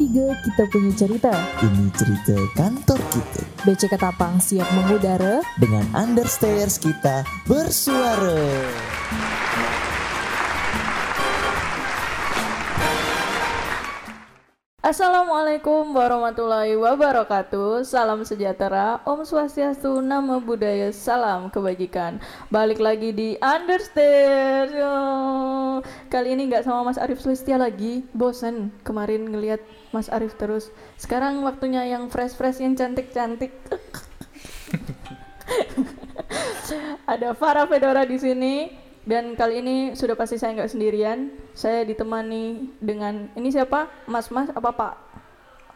P3 kita punya cerita. Ini cerita kantor kita BC Ketapang siap mengudara. dengan understairs kita bersuara. Assalamualaikum warahmatullahi wabarakatuh. Salam sejahtera. Om Swastiastu Nama Budaya Salam Kebajikan. Balik lagi di Understairs Yo. Kali ini nggak sama Mas Arif Sulistia lagi. Bosen kemarin ngelihat Mas Arif terus. Sekarang waktunya yang fresh-fresh Yang cantik-cantik. Ada Farah Fedora di sini dan kali ini sudah pasti saya nggak sendirian. Saya ditemani dengan ini siapa? Mas Mas apa Pak?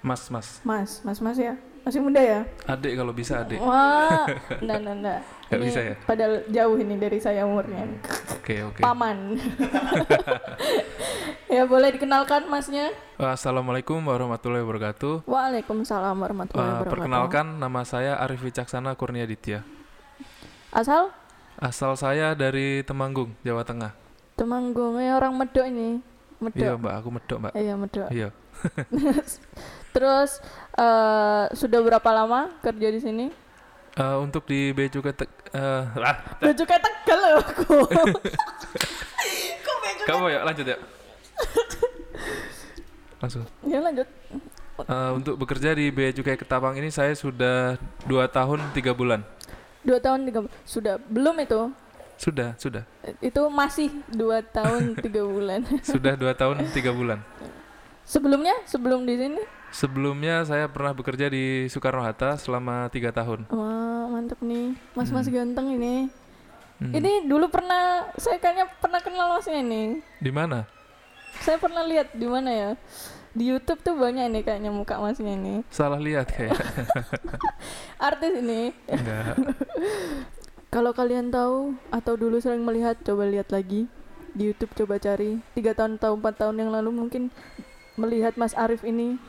Mas, mas. Mas, Mas Mas ya. Masih muda ya? Adik kalau bisa adik. Wah, enggak enggak enggak. Nggak Ini bisa ya? Padahal jauh ini dari saya umurnya. Oke, oke. Paman. ya boleh dikenalkan Masnya? Assalamualaikum warahmatullahi wabarakatuh. Waalaikumsalam warahmatullahi Eh, wabarakatuh. perkenalkan nama saya Arif Wicaksana Kurnia Ditya. Asal Asal saya dari Temanggung, Jawa Tengah. Temanggungnya orang Medok ini. Iya Medok. mbak, aku medok mbak. Iya, Medok. Iya. Terus eh, sudah berapa lama kerja di sini? Eh, untuk di Bea Cukai Tek- eh, lah, Baju kayak tegal loh aku. kamu ya lanjut ya. Langsung. ya lanjut. Eh, untuk bekerja di Bea Cukai Ketapang ini saya sudah dua tahun tiga bulan. Dua tahun tiga sudah belum itu Sudah, sudah, itu masih dua tahun tiga bulan. sudah dua tahun tiga bulan. Sebelumnya sebelum di sini Sebelumnya saya pernah bekerja di Soekarno Hatta selama tiga tahun. wah mantep nih mas mas ganteng ini. Hmm. Ini dulu pernah saya kayaknya pernah kenal masnya ini. Di mana? Saya pernah lihat di mana ya di YouTube tuh banyak ini kayaknya muka masnya ini. Salah lihat kayak. Artis ini. Enggak. Kalau kalian tahu atau dulu sering melihat, coba lihat lagi di YouTube coba cari tiga tahun atau empat tahun yang lalu mungkin melihat Mas Arif ini.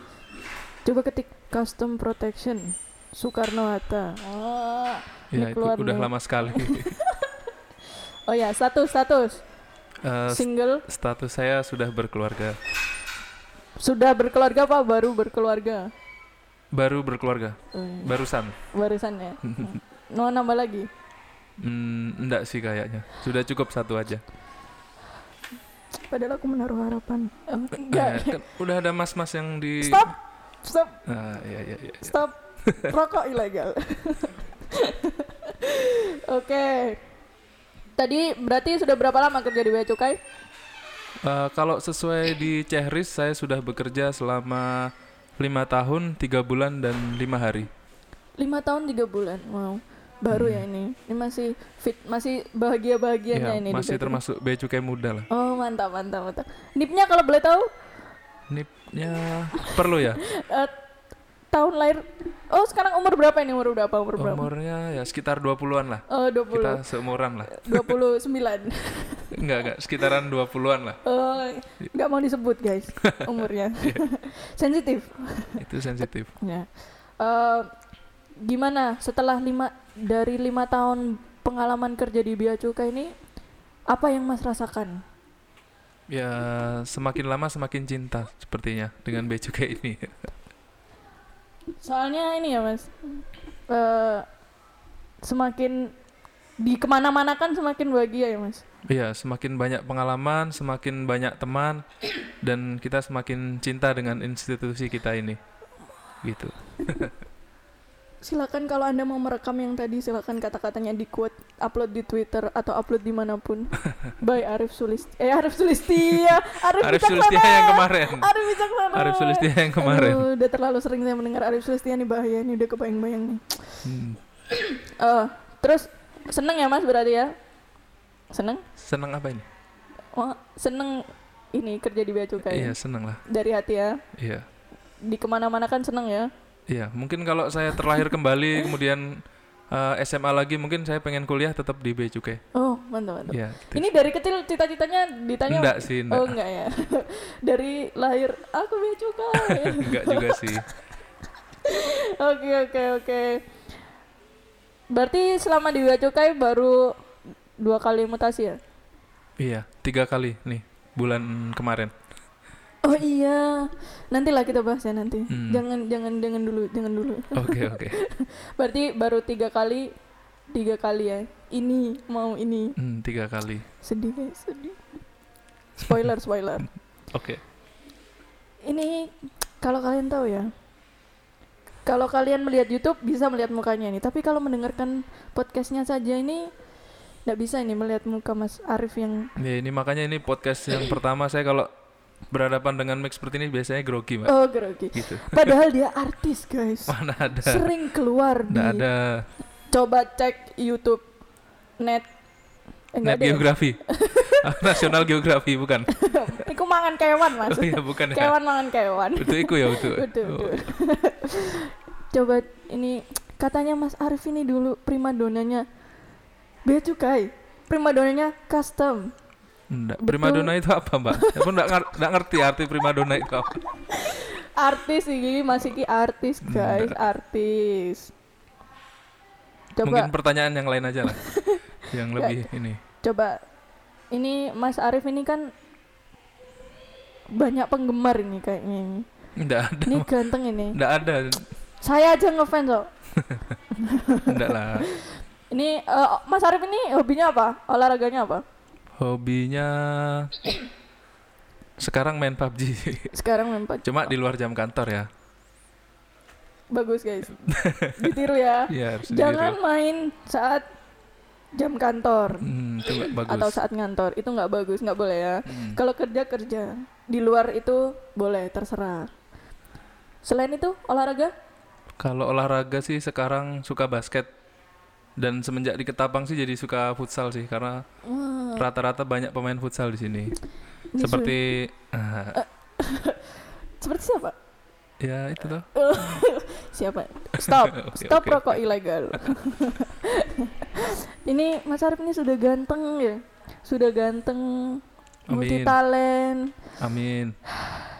Coba ketik custom protection Soekarno Hatta. Wah, Ya ini itu udah nih. lama sekali. Oh ya status status Eh, single status saya sudah berkeluarga. Sudah berkeluarga apa baru berkeluarga? Baru berkeluarga. Eh, Barusan. Barusan ya. Mau nambah lagi? Hmm, enggak sih kayaknya. Sudah cukup satu aja. Padahal aku menaruh harapan. Oh, Eh, enggak. kan udah ada mas-mas yang di Stop, stop. Ah, iya, iya, iya. Stop. Rokok ilegal. Oke. Tadi berarti sudah berapa lama kerja di Bea Cukai? Eh, kalau sesuai di Cehris saya sudah bekerja selama lima tahun tiga bulan dan lima hari. Lima tahun tiga bulan. Wow. Baru ya ini. Ini masih fit, masih bahagia bahagianya Ya, ini. masih termasuk bea cukai muda lah. Oh mantap mantap mantap. Nipnya kalau boleh tahu Nipnya perlu ya? eh, tahun lahir. Oh sekarang umur berapa ini umur berapa umur berapa? Umurnya ya sekitar 20-an lah. Oh Kita 20 seumuran lah. 29 Enggak, enggak, sekitaran 20-an lah. Oh nggak mau disebut guys umurnya Sensitif Itu sensitif. Ya. Eh, gimana setelah lima dari lima tahun pengalaman kerja di Bea Cukai ini apa yang Mas rasakan? Ya, semakin lama semakin cinta sepertinya dengan bea cukai ini. Soalnya ini ya Mas, eh, semakin di ke mana-mana kan semakin bahagia ya Mas. Iya, semakin banyak pengalaman, semakin banyak teman, dan kita semakin cinta dengan institusi kita ini. Gitu. Silakan kalau anda mau merekam yang tadi silakan kata-katanya di quote, upload di Twitter atau upload di mana pun. By Arif Sulist, eh Arif Sulistia, Arif, Arif Wicaksana. Sulistia yang kemarin. Arif. Arif Sulistia yang kemarin. Aduh, udah terlalu sering saya mendengar Arif Sulistia nih bahaya nih udah kebayang-bayang nih. Hmm, Eh, terus seneng ya Mas berarti ya? Seneng? senang apa ini? Wah, seneng ini kerja di Bea Cukai. Iya, senang lah. Dari hati ya. Iya. Di ke mana-mana kan seneng ya. Iya, mungkin kalau saya terlahir kembali, kemudian eh, SMA lagi, mungkin saya pengen kuliah tetap di bea cukai. Oh, mantap mantap. Iya, gitu. Ini dari kecil cita-citanya ditanya Enggak sih, enggak. Oh, enggak ya. dari lahir aku Bea Cukai. enggak juga sih. Oke, oke, oke. Berarti selama di Bea Cukai baru dua kali mutasi ya? Iya, tiga kali nih bulan kemarin. Oh iya, nantilah kita bahas ya nanti. Hmm. Jangan jangan jangan dulu, jangan dulu. Oke oke. Berarti baru tiga kali, tiga kali ya. Ini mau ini Hmm, tiga kali. sedih guys, sedih. Spoiler spoiler. Oke. Ini kalau kalian tahu ya, kalau kalian melihat YouTube bisa melihat mukanya ini, tapi kalau mendengarkan podcastnya saja ini nggak bisa ini melihat muka Mas Arif yang Ya ini makanya ini podcast yang pertama saya kalau berhadapan dengan mic seperti ini biasanya grogi mbak. oh grogi. Gitu. Padahal dia artis guys, Mana ada? sering keluar di. Nggak ada Coba cek YouTube net. Eh, net ya? geografi. Nasional geografi bukan? Iku mangan kewan mas. Oh iya bukan ya. Kewan mangan kewan. Itu iku ya itu. Betul, Oh. Coba ini katanya Mas Arif ini dulu prima donanya bea cukai. Prima donanya custom. Enggak. Primadona itu apa mbak? Aku enggak, ngar- nggak ngerti arti primadona itu apa. Artis ini masih ki artis guys, artis. Coba Mungkin pertanyaan yang lain aja lah. yang lebih ini. coba ini Mas Arif ini kan banyak penggemar ini kayaknya ini. Enggak ada. Ini ganteng ini. Enggak ada. Saya aja ngefans kok. Enggak lah. Ini eh, Mas Arif ini hobinya apa? Olahraganya apa? Hobinya sekarang main PUBG. Sekarang main PUBG. Cuma di luar jam kantor ya. Bagus guys. Ditiru ya. Harus Jangan ditiru. main saat jam kantor Hmm, itu bagus. atau saat ngantor. Itu nggak bagus, nggak boleh ya. Hmm. Kalau kerja kerja. Di luar itu boleh, terserah. Selain itu olahraga? Kalau olahraga sih sekarang suka basket dan semenjak di Ketapang sih jadi suka futsal sih karena rata-rata banyak pemain futsal di sini. ini Seperti su- seperti siapa? ya itu tuh. Siapa? Stop, stop oke, rokok ilegal. ini Mas Arif ini sudah ganteng ya, sudah ganteng, multi talent. Amin.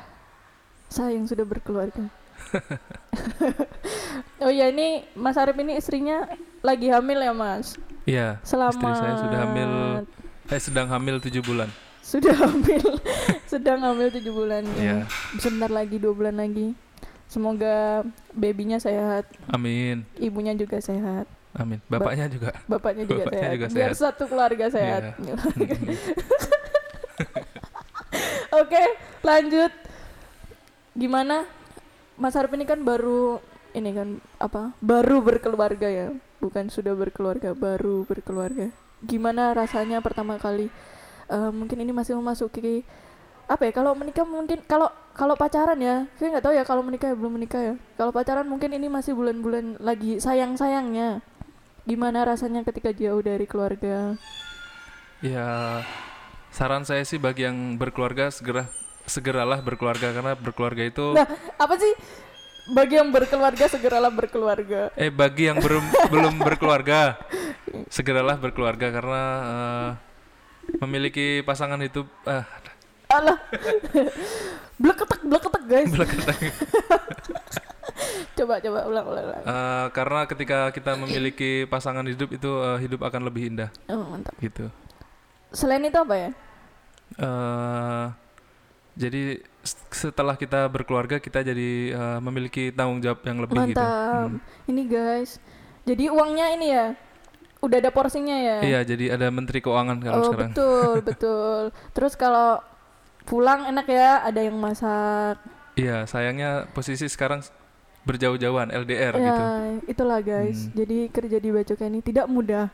Saya yang sudah berkeluarga. oh ya ini Mas Arif ini istrinya lagi hamil ya Mas. Iya. Selamat. Istri saya sudah hamil eh sedang hamil tujuh bulan. Sudah hamil, sedang hamil tujuh bulan. Iya. Sebentar lagi dua bulan lagi. Semoga babynya sehat, Amin. ibunya juga sehat, Amin. Bapaknya juga. bapaknya juga Bapaknya sehat. juga Biar sehat. satu keluarga sehat. Mm-mm. Oke, lanjut. Gimana? Mas Arif ini kan baru ini kan apa? Baru berkeluarga ya, bukan sudah berkeluarga, baru berkeluarga. Gimana rasanya pertama kali? Eh, mungkin ini masih memasuki apa ya? Kalau menikah mungkin kalau kalau pacaran ya, saya nggak tahu ya kalau menikah ya belum menikah ya. Kalau pacaran mungkin ini masih bulan-bulan lagi sayang-sayangnya. Gimana rasanya ketika jauh dari keluarga? Ya saran saya sih bagi yang berkeluarga segera segeralah berkeluarga karena berkeluarga itu Nah, apa sih? Bagi yang berkeluarga segeralah berkeluarga. eh bagi yang belum belum berkeluarga segeralah berkeluarga karena eh, memiliki pasangan hidup ah Alah. bleketek bleketek guys. belakang coba coba ulang ulang. ulang. Eh, karena ketika kita memiliki pasangan hidup itu eh, hidup akan lebih indah Oh, mantap. gitu. Selain itu apa ya? eh jadi setelah kita berkeluarga kita jadi eh, memiliki tanggung jawab yang lebih gitu. Mantap. Hmm. Ini guys. Jadi uangnya ini ya. Udah ada porsinya ya. Iya, jadi ada menteri keuangan kalau oh, sekarang. betul, betul. Terus kalau pulang enak ya, ada yang masak. Iya, sayangnya posisi sekarang berjauh-jauhan LDR ya, gitu. itulah guys. Hmm. Jadi kerja di Bacoka ini tidak mudah.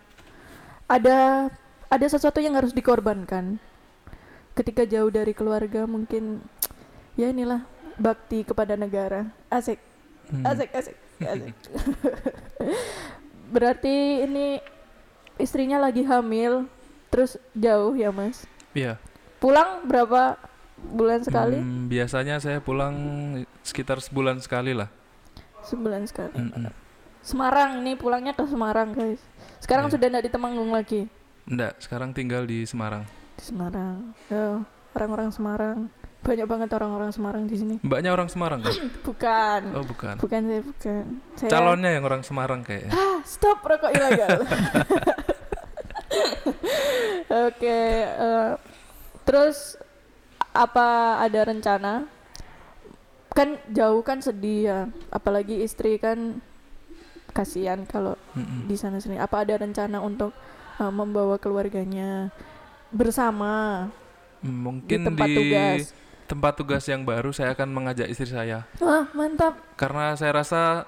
Ada ada sesuatu yang harus dikorbankan. Ketika jauh dari keluarga mungkin ya inilah bakti kepada negara. Asik, Hmm. asik, asik, asik. Berarti ini istrinya lagi hamil, terus jauh ya mas? Iya. Pulang berapa bulan sekali? Hmm, biasanya saya pulang sekitar sebulan sekali lah. Sebulan sekali. Mm-mm. Semarang ini pulangnya ke Semarang guys. Sekarang Iya. sudah tidak di Temanggung lagi. Enggak, sekarang tinggal di Semarang. Di Semarang. Oh, orang-orang Semarang. Banyak banget orang-orang Semarang di sini. Mbaknya orang Semarang kan? Bukan. Oh, bukan. Bukan saya, bukan. Saya Calonnya yang orang Semarang kayaknya. Ah, stop rokok ilegal. Oke, eh, terus apa ada rencana? Kan jauh kan sedih ya, apalagi istri kan kasihan kalau di sana sini. Apa ada rencana untuk uh, membawa keluarganya bersama Hmm, di Mungkin tempat di tugas? tempat tugas yang baru saya akan mengajak istri saya Wah, mantap. karena saya rasa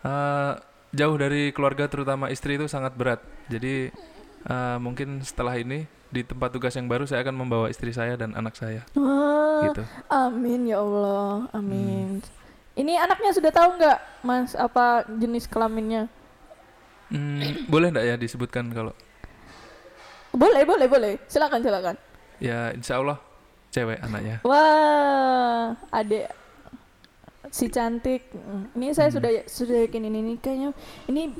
eh, jauh dari keluarga terutama istri itu sangat berat. Jadi eh, mungkin setelah ini di tempat tugas yang baru saya akan membawa istri saya dan anak saya Wah, gitu. amin ya Allah, amin. Ini anaknya sudah tahu nggak, Mas, apa jenis kelaminnya? Hmm, boleh nggak ya disebutkan kalau Boleh, boleh, boleh. Silakan, silakan. ya insya Allah cewek anaknya. Wah, adek si cantik. Hmm, Ini saya sudah sudah yakin ini, ini kayaknya ini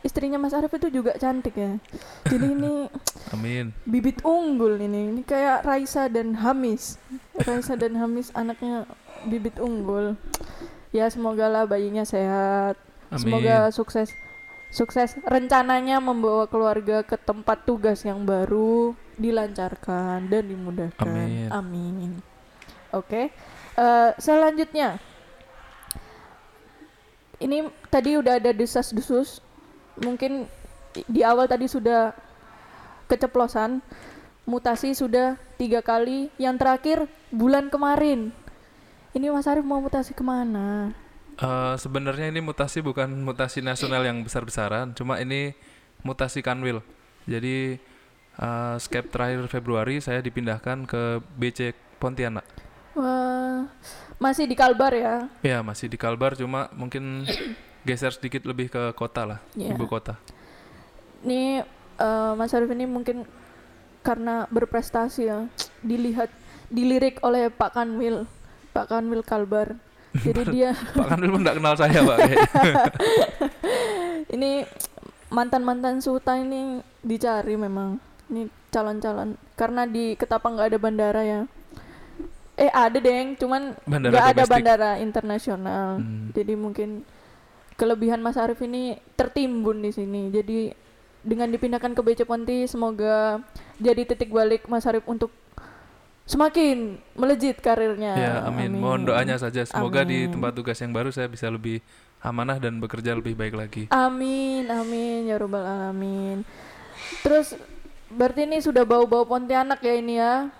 istrinya Mas Arif itu juga cantik ya. Jadi ini Amin. bibit unggul ini. Ini kayak Raisa dan Hamis. Raisa dan Hamis anaknya bibit unggul. Ya semoga lah bayinya sehat. Amin. Semoga sukses sukses rencananya membawa keluarga ke tempat tugas yang baru dilancarkan dan dimudahkan. Amin. Amin. Oke. Eh, selanjutnya ini tadi udah ada desas-desus. Mungkin di- di awal tadi sudah keceplosan. Mutasi sudah tiga kali. Yang terakhir bulan kemarin. Ini Mas Arief mau mutasi ke mana? Eh, sebenarnya ini mutasi bukan mutasi nasional yang besar-besaran, cuma ini mutasi kanwil. Jadi eh, skep terakhir Februari saya dipindahkan ke BC Pontianak. Wah, masih di Kalbar ya? Ya masih di Kalbar, cuma mungkin geser sedikit lebih ke kota lah, Iya. ibu kota. Ini eh, Mas Arief ini mungkin karena berprestasi ya, dilihat dilirik oleh Pak Kanwil, Pak Kanwil Kalbar. Jadi dia Pak Kanwil pun kenal saya pak. ini mantan-mantan suta ini dicari memang. Ini calon-calon karena di Ketapang nggak ada bandara ya. Eh ada deng, cuman nggak ada bandara internasional. Hmm. Jadi mungkin kelebihan Mas Arief ini tertimbun di sini. Jadi dengan dipindahkan ke BC Ponti semoga jadi titik balik Mas Arief untuk semakin melejit karirnya. Ya amin. Mohon doanya saja. Semoga di Amin. tempat tugas yang baru saya bisa lebih amanah dan bekerja lebih baik lagi. Amin, amin ya robbal alamin. Terus berarti ini sudah bau-bau Pontianak ya ini ya?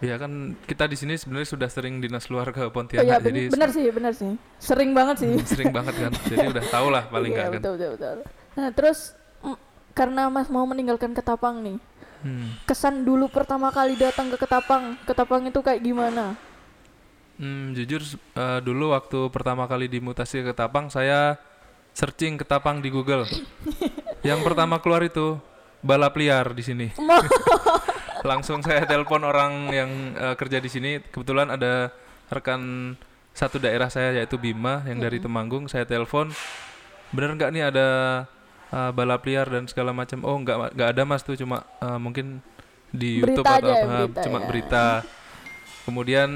Ya kan kita di sini sebenarnya sudah sering dinas luar ke Oh Pontianak, iya ben- jadi benar sih, benar sih. Sering banget sih. Hmm, sering banget kan. Jadi udah tau lah paling Iya, nggak kan. betul, betul, betul. Nah, terus mm, karena Mas mau meninggalkan Ketapang nih. Hmm. kesan dulu pertama kali datang ke Ketapang Ketapang itu kayak gimana Hmm, jujur eh, dulu waktu pertama kali dimutasi ke Ketapang saya searching Ketapang di Google. Yang pertama keluar itu balap liar di sini. Langsung saya telepon orang yang eh, kerja di sini. Kebetulan ada rekan satu daerah saya yaitu Bima yang dari Temanggung. Saya telepon, bener nggak nih ada eh, balap liar dan segala macam? Oh nggak nggak ada mas tuh cuma eh, mungkin di Berita YouTube atau ya, apa berita cuma ya. berita. Kemudian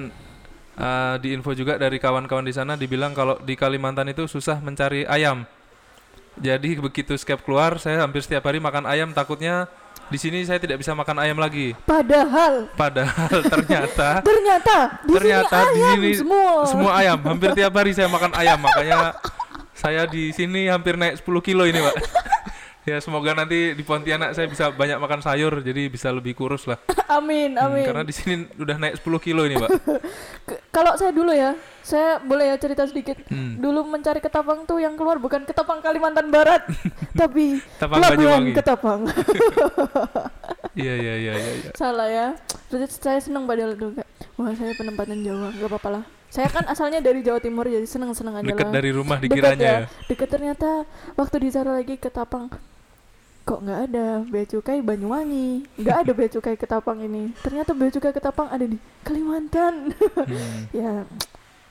eh, di info juga dari kawan-kawan di sana dibilang kalau di Kalimantan itu susah mencari ayam. Jadi begitu skep keluar, saya hampir setiap hari makan ayam. Takutnya di sini saya tidak bisa makan ayam lagi. padahal Padahal ternyata ternyata di ternyata sini di ayam sini semua semua ayam. Hampir tiap hari saya makan ayam. Makanya saya di sini hampir naik 10 kilo ini, Pak. ya semoga nanti di Pontianak saya bisa banyak makan sayur, jadi bisa lebih kurus lah. amin Hmm, amin karena di sini udah naik 10 kilo ini, Pak. Kalau saya dulu ya saya boleh ya cerita sedikit Hmm. dulu mencari Ketapang tuh yang keluar bukan Ketapang Kalimantan Barat tapi Ketapang pelabuhan. Ketapang Iya, iya, iya, iya. iya. salah ya saya seneng padahal dulu wah saya penempatan Jawa nggak apa-apa lah saya kan asalnya dari Jawa Timur jadi seneng-seneng aja Dekat lah dari rumah Dekat dikiranya ya. Deket ternyata waktu dicari lagi ke Tapang kok nggak ada bea cukai Banyuwangi nggak ada bea cukai Ketapang ini ternyata bea cukai Ketapang ada di Kalimantan Hmm. ya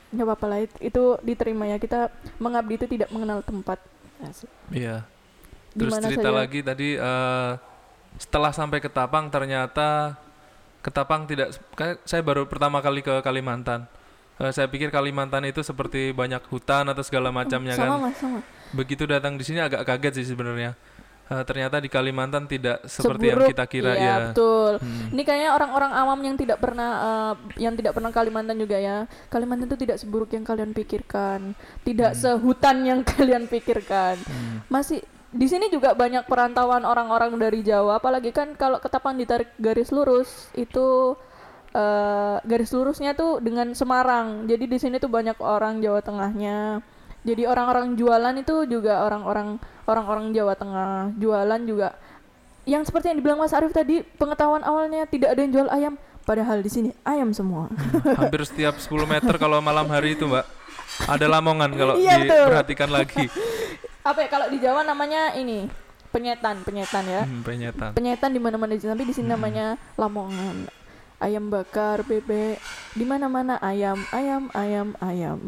nggak apa-apa lah it- itu diterima ya kita mengabdi itu tidak mengenal tempat. Iya. Terus Di mana cerita saja. lagi tadi eh, setelah sampai ke Tapang ternyata Ketapang tidak kayak saya baru pertama kali ke Kalimantan. Eh, saya pikir Kalimantan itu seperti banyak hutan atau segala macamnya sama kan. mas sama Begitu datang di sini agak kaget sih sebenarnya. eh, ternyata di Kalimantan tidak seperti yang Seburuk, kita kira iya, ya. betul. Hmm. Ini kayaknya orang-orang awam yang tidak pernah eh, yang tidak pernah Kalimantan juga ya. Kalimantan itu tidak seburuk yang kalian pikirkan, tidak sehutan yang kalian pikirkan. Hmm. Masih di sini juga banyak perantauan orang-orang dari Jawa, apalagi kan kalau Ketapang ditarik garis lurus itu eh, garis lurusnya tuh dengan Semarang. Jadi di sini tuh banyak orang Jawa Tengahnya. Jadi orang-orang jualan itu juga orang-orang orang-orang Jawa Tengah. Jualan juga yang seperti yang dibilang Mas Arief tadi, pengetahuan awalnya tidak ada yang jual ayam, padahal di sini ayam semua. Hampir setiap 10 meter kalau malam hari itu, Mbak, ada lamongan kalau Iya, betul. diperhatikan lagi. Apa ya kalau di Jawa namanya ini penyetan, penyetan ya. Hmm, penyetan. Penyetan di mana-mana di sini, tapi di sini namanya Lamongan. Ayam bakar, bebek, di mana-mana ayam, ayam, ayam, ayam.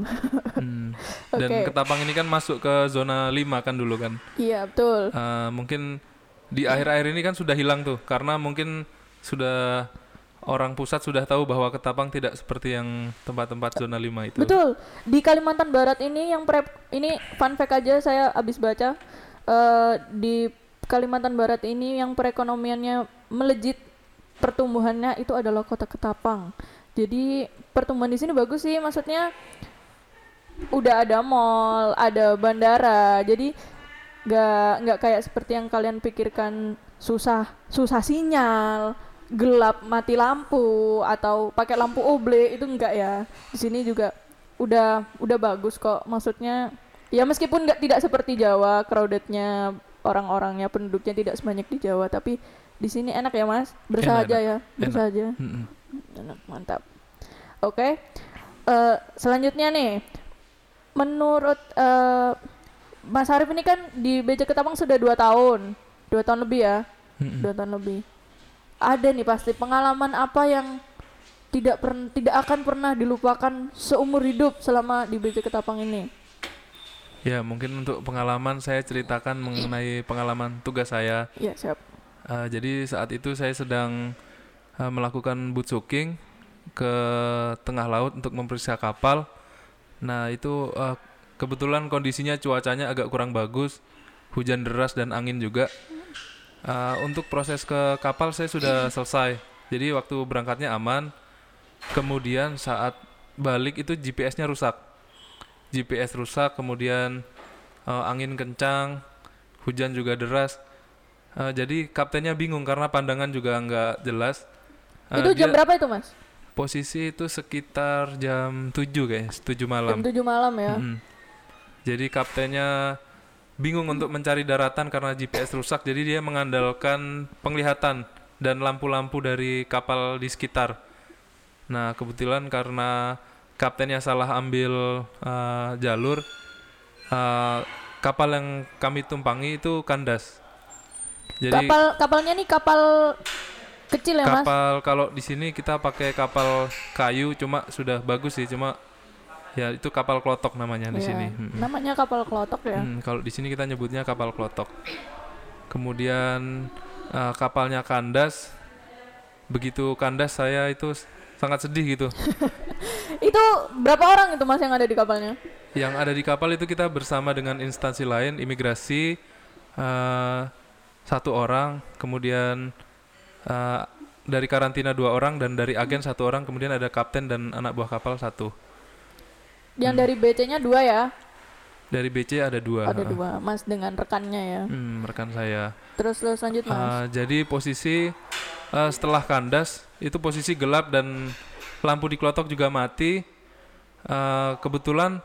Hmm. Dan Oke. Ketapang ini kan masuk ke zona 5 kan dulu kan. Iya, betul. Eh, mungkin di akhir-akhir ini kan sudah hilang tuh karena mungkin sudah orang pusat sudah tahu bahwa Ketapang tidak seperti yang tempat-tempat zona 5 itu. Betul. Di Kalimantan Barat ini yang prep ini fun fact aja saya habis baca eh, di Kalimantan Barat ini yang perekonomiannya melejit pertumbuhannya itu adalah kota Ketapang. Jadi pertumbuhan di sini bagus sih maksudnya udah ada mall, ada bandara. Jadi nggak nggak kayak seperti yang kalian pikirkan susah susah sinyal gelap mati lampu atau pakai lampu oble itu enggak ya di sini juga udah udah bagus kok maksudnya ya meskipun nggak tidak seperti Jawa crowdednya orang-orangnya penduduknya tidak sebanyak di Jawa tapi di sini enak ya mas? Bersahaja Enak, ya? Bersahaja enak mantap. Oke Eh, selanjutnya nih. Menurut eh, Mas Arif ini kan di BC Ketapang sudah dua tahun. Dua tahun lebih ya? Dua tahun lebih. Ada nih pasti pengalaman apa yang tidak pernah tidak akan pernah dilupakan seumur hidup selama di BC Ketapang ini? Ya, mungkin untuk pengalaman saya ceritakan mengenai pengalaman tugas saya. ya siap Eh, jadi saat itu saya sedang eh, melakukan boot soaking ke tengah laut untuk memeriksa kapal. Nah, itu eh, kebetulan kondisinya cuacanya agak kurang bagus, hujan deras dan angin juga. Eh, untuk proses ke kapal saya sudah selesai. Jadi waktu berangkatnya aman. Kemudian saat balik itu GPS-nya rusak. GPS rusak, kemudian eh, angin kencang, hujan juga deras. Eh, jadi kaptennya bingung karena pandangan juga nggak jelas. Eh, itu jam berapa itu mas Posisi itu sekitar jam 7 kayaknya, 7 malam. jam 7 malam ya Mm. Jadi kaptennya bingung untuk mencari daratan karena GPS rusak, jadi dia mengandalkan penglihatan dan lampu-lampu dari kapal di sekitar. Nah, kebetulan karena kaptennya salah ambil uh, jalur, uh, kapal yang kami tumpangi itu kandas. Jadi kapal kapalnya nih kapal kecil ya mas? Kapal kalau di sini kita pakai kapal kayu cuma sudah bagus sih cuma ya itu kapal klotok namanya di Iya, sini. Mm-mm. namanya kapal kelotok ya? Hmm, kalau di sini kita nyebutnya kapal klotok. Kemudian eh, kapalnya kandas. Begitu kandas saya itu sangat sedih gitu. Itu berapa orang itu mas yang ada di kapalnya? Yang ada di kapal itu kita bersama dengan instansi lain imigrasi eh, satu orang kemudian eh, dari karantina dua orang dan dari agen satu orang kemudian ada kapten dan anak buah kapal satu yang Hmm. dari BC-nya dua ya dari BC ada dua ada dua mas dengan rekannya ya Hmm, rekan saya terus terus lanjut mas Uh, jadi posisi uh, setelah kandas itu posisi gelap dan lampu di klotok juga mati. Uh, kebetulan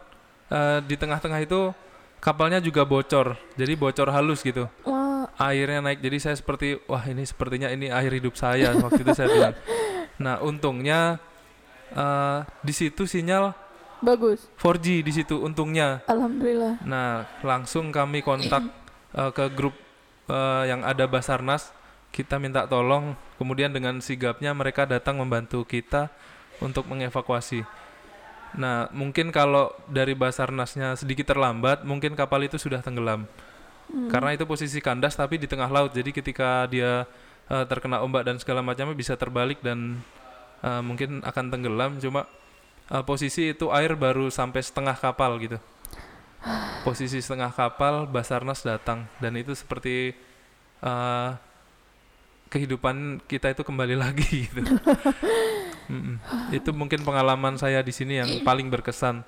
uh, di tengah-tengah itu kapalnya juga bocor, jadi bocor halus gitu. Wah, Airnya naik, jadi saya seperti wah ini sepertinya ini akhir hidup saya waktu itu saya bilang. Nah untungnya uh, di situ sinyal bagus 4G di situ untungnya. alhamdulillah Nah, langsung kami kontak eh, ke grup eh, yang ada Basarnas. Kita minta tolong, kemudian dengan sigapnya mereka datang membantu kita untuk mengevakuasi. Nah, mungkin kalau dari Basarnasnya sedikit terlambat, mungkin kapal itu sudah tenggelam. Karena itu posisi kandas tapi di tengah laut. Jadi ketika dia eh, terkena ombak dan segala macamnya bisa terbalik dan eh, mungkin akan tenggelam. Cuma eh, posisi itu air baru sampai setengah kapal gitu posisi setengah kapal Basarnas datang dan itu seperti eh, kehidupan kita itu kembali lagi gitu. Mm-mm. Itu mungkin pengalaman saya di sini yang paling berkesan.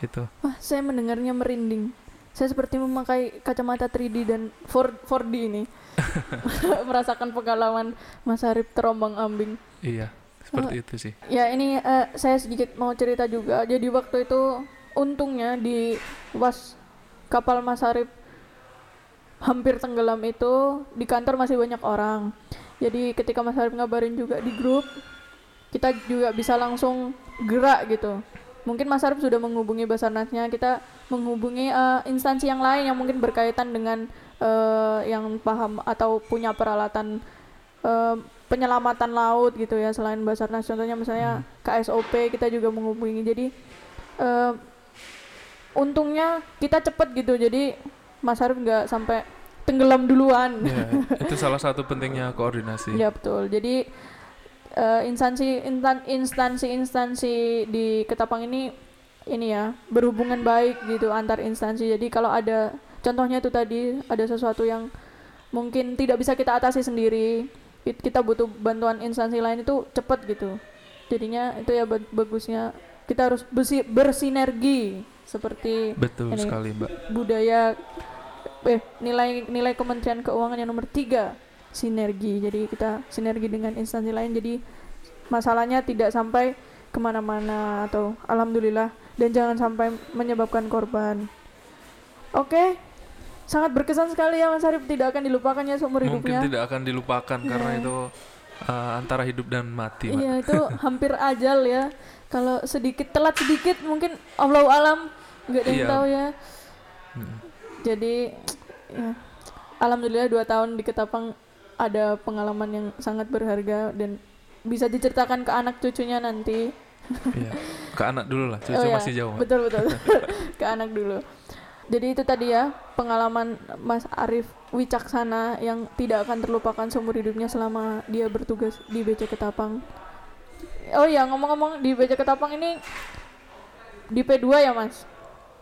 Itu. Wah, saya mendengarnya merinding. Saya seperti memakai kacamata 3D dan 4, 4D ini. Merasakan pengalaman Mas Arif terombang ambing. Iya, seperti itu sih. Ya ini eh, saya sedikit mau cerita juga. Jadi waktu itu untungnya di was kapal Mas Arif hampir tenggelam itu di kantor masih banyak orang. Jadi ketika Mas Arif ngabarin juga di grup, kita juga bisa langsung gerak gitu. Mungkin Mas Arif sudah menghubungi Basarnasnya, kita menghubungi eh, instansi yang lain yang mungkin berkaitan dengan eh, yang paham atau punya peralatan eh, penyelamatan laut gitu ya selain Basarnas. Contohnya misalnya KSOP kita juga menghubungi. Jadi eh, untungnya kita cepet gitu. Jadi Mas Arif nggak sampai tenggelam duluan. Ya, itu salah satu pentingnya koordinasi. ya betul. Jadi eh, instansi instan- instansi-instansi di Ketapang ini ini ya berhubungan baik gitu antar instansi jadi kalau ada contohnya itu tadi ada sesuatu yang mungkin tidak bisa kita atasi sendiri it- kita butuh bantuan instansi lain itu cepat gitu jadinya itu ya ba- bagusnya kita harus bersi- bersinergi seperti Betul Ini. sekali, Mbak. budaya eh nilai nilai Kementerian Keuangan yang nomor tiga sinergi jadi kita sinergi dengan instansi lain jadi masalahnya tidak sampai ke mana-mana atau alhamdulillah dan jangan sampai menyebabkan korban. Oke? Sangat berkesan sekali ya Mas Arif. Tidak akan dilupakannya seumur Mungkin hidupnya. tidak akan dilupakan karena Iya. itu uh, antara hidup dan mati, iya itu hampir ajal ya. Kalau sedikit telat sedikit mungkin Allah alam. Nggak ada yang Iya. tahu ya. Mm. jadi ya. Alhamdulillah dua tahun di Ketapang ada pengalaman yang sangat berharga dan bisa diceritakan ke anak cucunya nanti Iya. Ke anak dulu lah, cucu Oh ya, masih jauh. Betul betul ke anak dulu jadi itu tadi ya pengalaman Mas Arif Wicaksana yang tidak akan terlupakan seumur hidupnya selama dia bertugas di BC Ketapang oh ya ngomong-ngomong di BC Ketapang ini di P2 ya Mas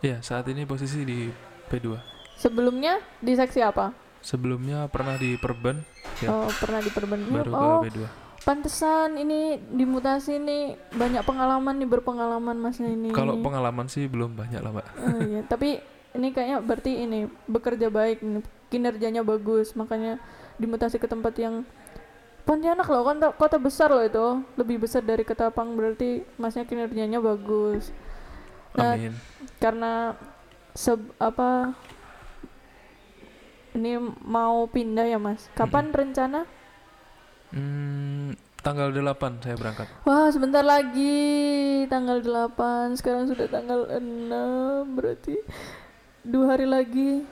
Iya, saat ini posisi di P2. sebelumnya di seksi apa Sebelumnya pernah di Perban, Ya. oh pernah di Perban baru oh ke P2. Pantesan ini dimutasi nih banyak pengalaman nih berpengalaman masnya ini Kalau pengalaman sih belum banyak lah, Mbak. Oh iya, tapi ini kayaknya berarti ini bekerja baik, nih, kinerjanya bagus, makanya dimutasi ke tempat yang Pontianak loh, kota, kota besar loh itu, lebih besar dari Ketapang berarti masnya kinerjanya bagus. Nah, Amin. karena seb, apa ini mau pindah ya mas? Kapan rencana? Hmm, tanggal 8 saya berangkat. Wah sebentar lagi tanggal 8 Sekarang sudah tanggal 6 Berarti dua hari lagi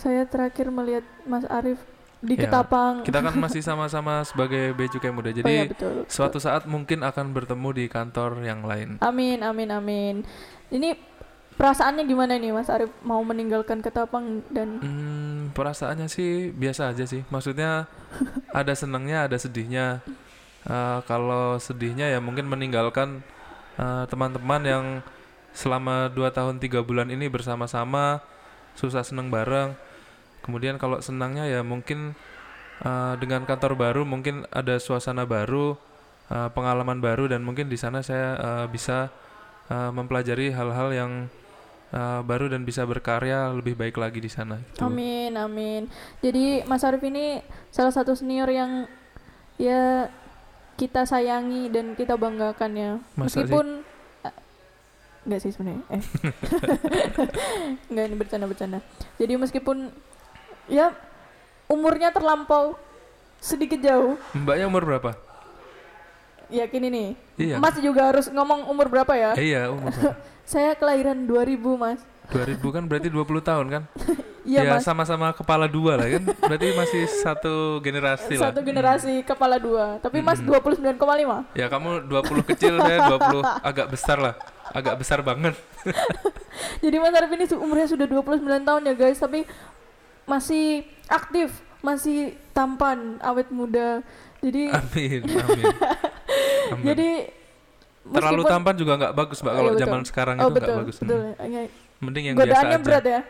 Saya terakhir melihat Mas Arif di Ya, Ketapang Kita kan masih sama-sama sebagai Bea Cukai Muda. Oh Jadi betul suatu saat mungkin akan bertemu di kantor yang lain. Amin amin amin Ini perasaannya gimana nih Mas Arif Mau meninggalkan Ketapang dan Hmm, perasaannya sih biasa aja sih. Maksudnya ada senangnya, ada sedihnya. Eh, kalau sedihnya ya mungkin meninggalkan eh, teman-teman yang selama 2 tahun tiga bulan ini bersama-sama susah seneng bareng. Kemudian kalau senangnya ya mungkin eh, dengan kantor baru mungkin ada suasana baru, eh, pengalaman baru dan mungkin di sana saya eh, bisa eh, mempelajari hal-hal yang eh, baru dan bisa berkarya lebih baik lagi di sana. gitu. Amin amin Jadi Mas Arif ini salah satu senior yang Ya kita sayangi dan kita banggakan ya Masa sih? Meskipun eh, Enggak sih sebenarnya eh. Enggak ini bercanda-bercanda Jadi meskipun Ya umurnya terlampau Sedikit jauh Mbaknya umur berapa? Yakin ini Iya. Mas juga harus ngomong umur berapa ya iya, umur berapa? Saya kelahiran 2000 mas 2000 kan berarti 20 tahun kan? Iya ya mas sama-sama kepala dua lah kan? Berarti masih satu generasi lah. Satu generasi kepala dua Tapi mas Hmm. 29,5 Ya kamu 20 kecil, saya 20 agak besar lah. Agak besar banget. Jadi Mas Arif ini umurnya sudah 29 tahun ya guys, tapi masih aktif, masih tampan, awet muda. Jadi Amin, amin. Amin. jadi Terlalu meskipun- tampan juga nggak bagus, Mbak. Kalau iya, zaman sekarang oh, itu nggak bagus. Betul. Hmm. Ya. Mending yang biasa Godaannya aja. berat ya.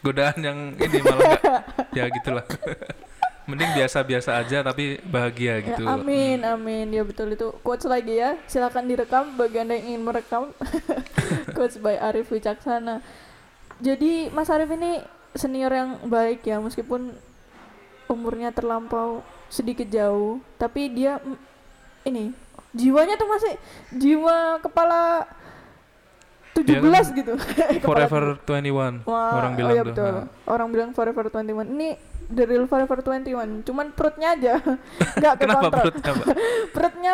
Godaan yang ini malah nggak. ya gitulah. mending biasa-biasa aja tapi bahagia Ya, gitu. amin, amin. Ya betul itu. Quotes lagi ya. Silakan direkam bagi Anda yang ingin merekam. Quotes by Arif Wicaksana. Jadi Mas Arif ini senior yang baik ya meskipun umurnya terlampau sedikit jauh, tapi dia ini jiwanya tuh masih jiwa kepala 17 kan gitu. Forever 21 Wah, orang oh bilang iya tuh. betul. Nah. Orang bilang Forever 21. Ini the real Forever 21. Cuman perutnya aja nggak Kenapa perutnya, Mbak? Perutnya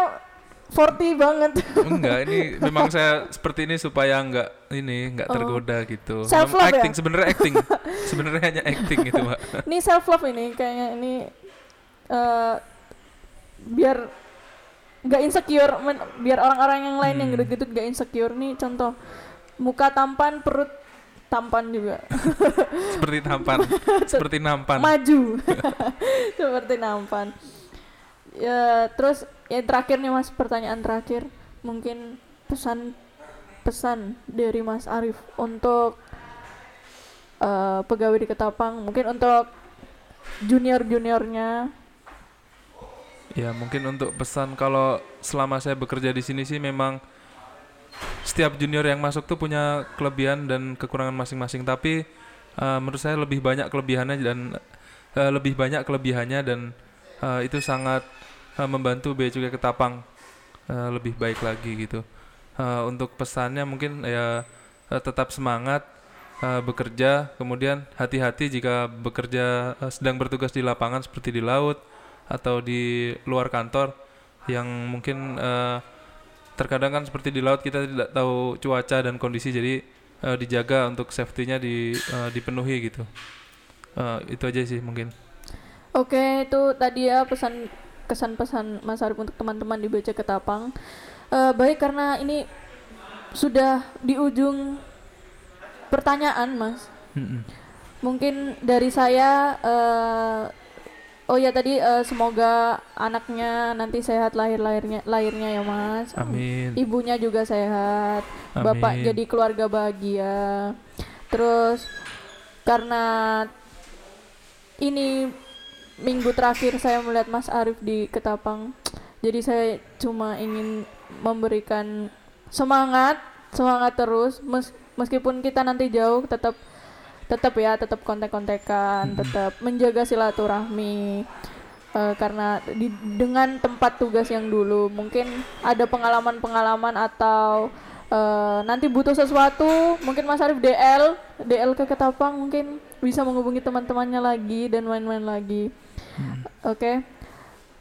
40 banget. Enggak, ini memang saya seperti ini supaya enggak ini enggak Oh. tergoda gitu. Self love ya? acting sebenarnya acting. sebenarnya hanya acting gitu, Mbak. ini self love ini kayaknya ini eh biar nggak insecure men- biar orang-orang yang lain yang Hmm. gitu-gitu nggak insecure. Nih contoh muka tampan perut tampan juga. Seperti tampan, seperti nampan. maju. Seperti nampan. Ya terus yang terakhir nih mas pertanyaan terakhir. Mungkin pesan pesan dari Mas Arif untuk eh, pegawai di Ketapang. Mungkin untuk junior juniornya Ya mungkin untuk pesan kalau selama saya bekerja di sini sih memang setiap junior yang masuk tuh punya kelebihan dan kekurangan masing-masing. Tapi eh, menurut saya lebih banyak kelebihannya dan eh, lebih banyak kelebihannya dan eh, itu sangat eh, membantu Bea Cukai Ketapang eh, lebih baik lagi gitu. Eh, untuk pesannya mungkin ya eh, tetap semangat eh, bekerja, kemudian hati-hati jika bekerja eh, sedang bertugas di lapangan seperti di laut atau di luar kantor yang mungkin eh, terkadang kan seperti di laut kita tidak tahu cuaca dan kondisi jadi eh, dijaga untuk safety-nya di, eh, dipenuhi gitu. Eh, itu aja sih mungkin. Oke, itu tadi ya pesan kesan-pesan Mas Arif untuk teman-teman di BC Ketapang. Eh, baik karena ini sudah di ujung pertanyaan, Mas. Mm-mm. Mungkin dari saya eh, Oh ya tadi eh, semoga anaknya nanti sehat lahir lahirnya lahirnya ya Mas. Amin. Ibunya juga sehat. Bapak Amin. jadi keluarga bahagia. Terus karena ini minggu terakhir saya melihat Mas Arif di Ketapang. Jadi saya cuma ingin memberikan semangat, semangat terus mes- meskipun kita nanti jauh tetap tetap ya, tetap kontek-kontekan, tetap menjaga silaturahmi. Eh, karena di, dengan tempat tugas yang dulu mungkin ada pengalaman-pengalaman atau eh, nanti butuh sesuatu mungkin Mas Arif DL DL ke Ketapang mungkin bisa menghubungi teman-temannya lagi dan main-main lagi. Oke.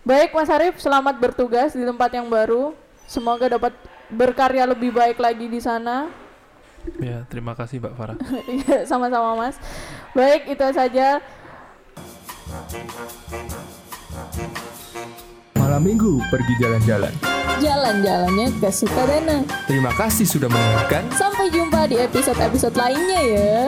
Baik Mas Arif selamat bertugas di tempat yang baru. Semoga dapat berkarya lebih baik lagi di sana Ya, terima kasih Mbak Farah. Iya, sama-sama Mas baik itu saja Malam minggu pergi jalan-jalan. Jalan-jalannya ke Sukadana. Terima kasih sudah mendengarkan. Sampai jumpa di episode-episode lainnya ya.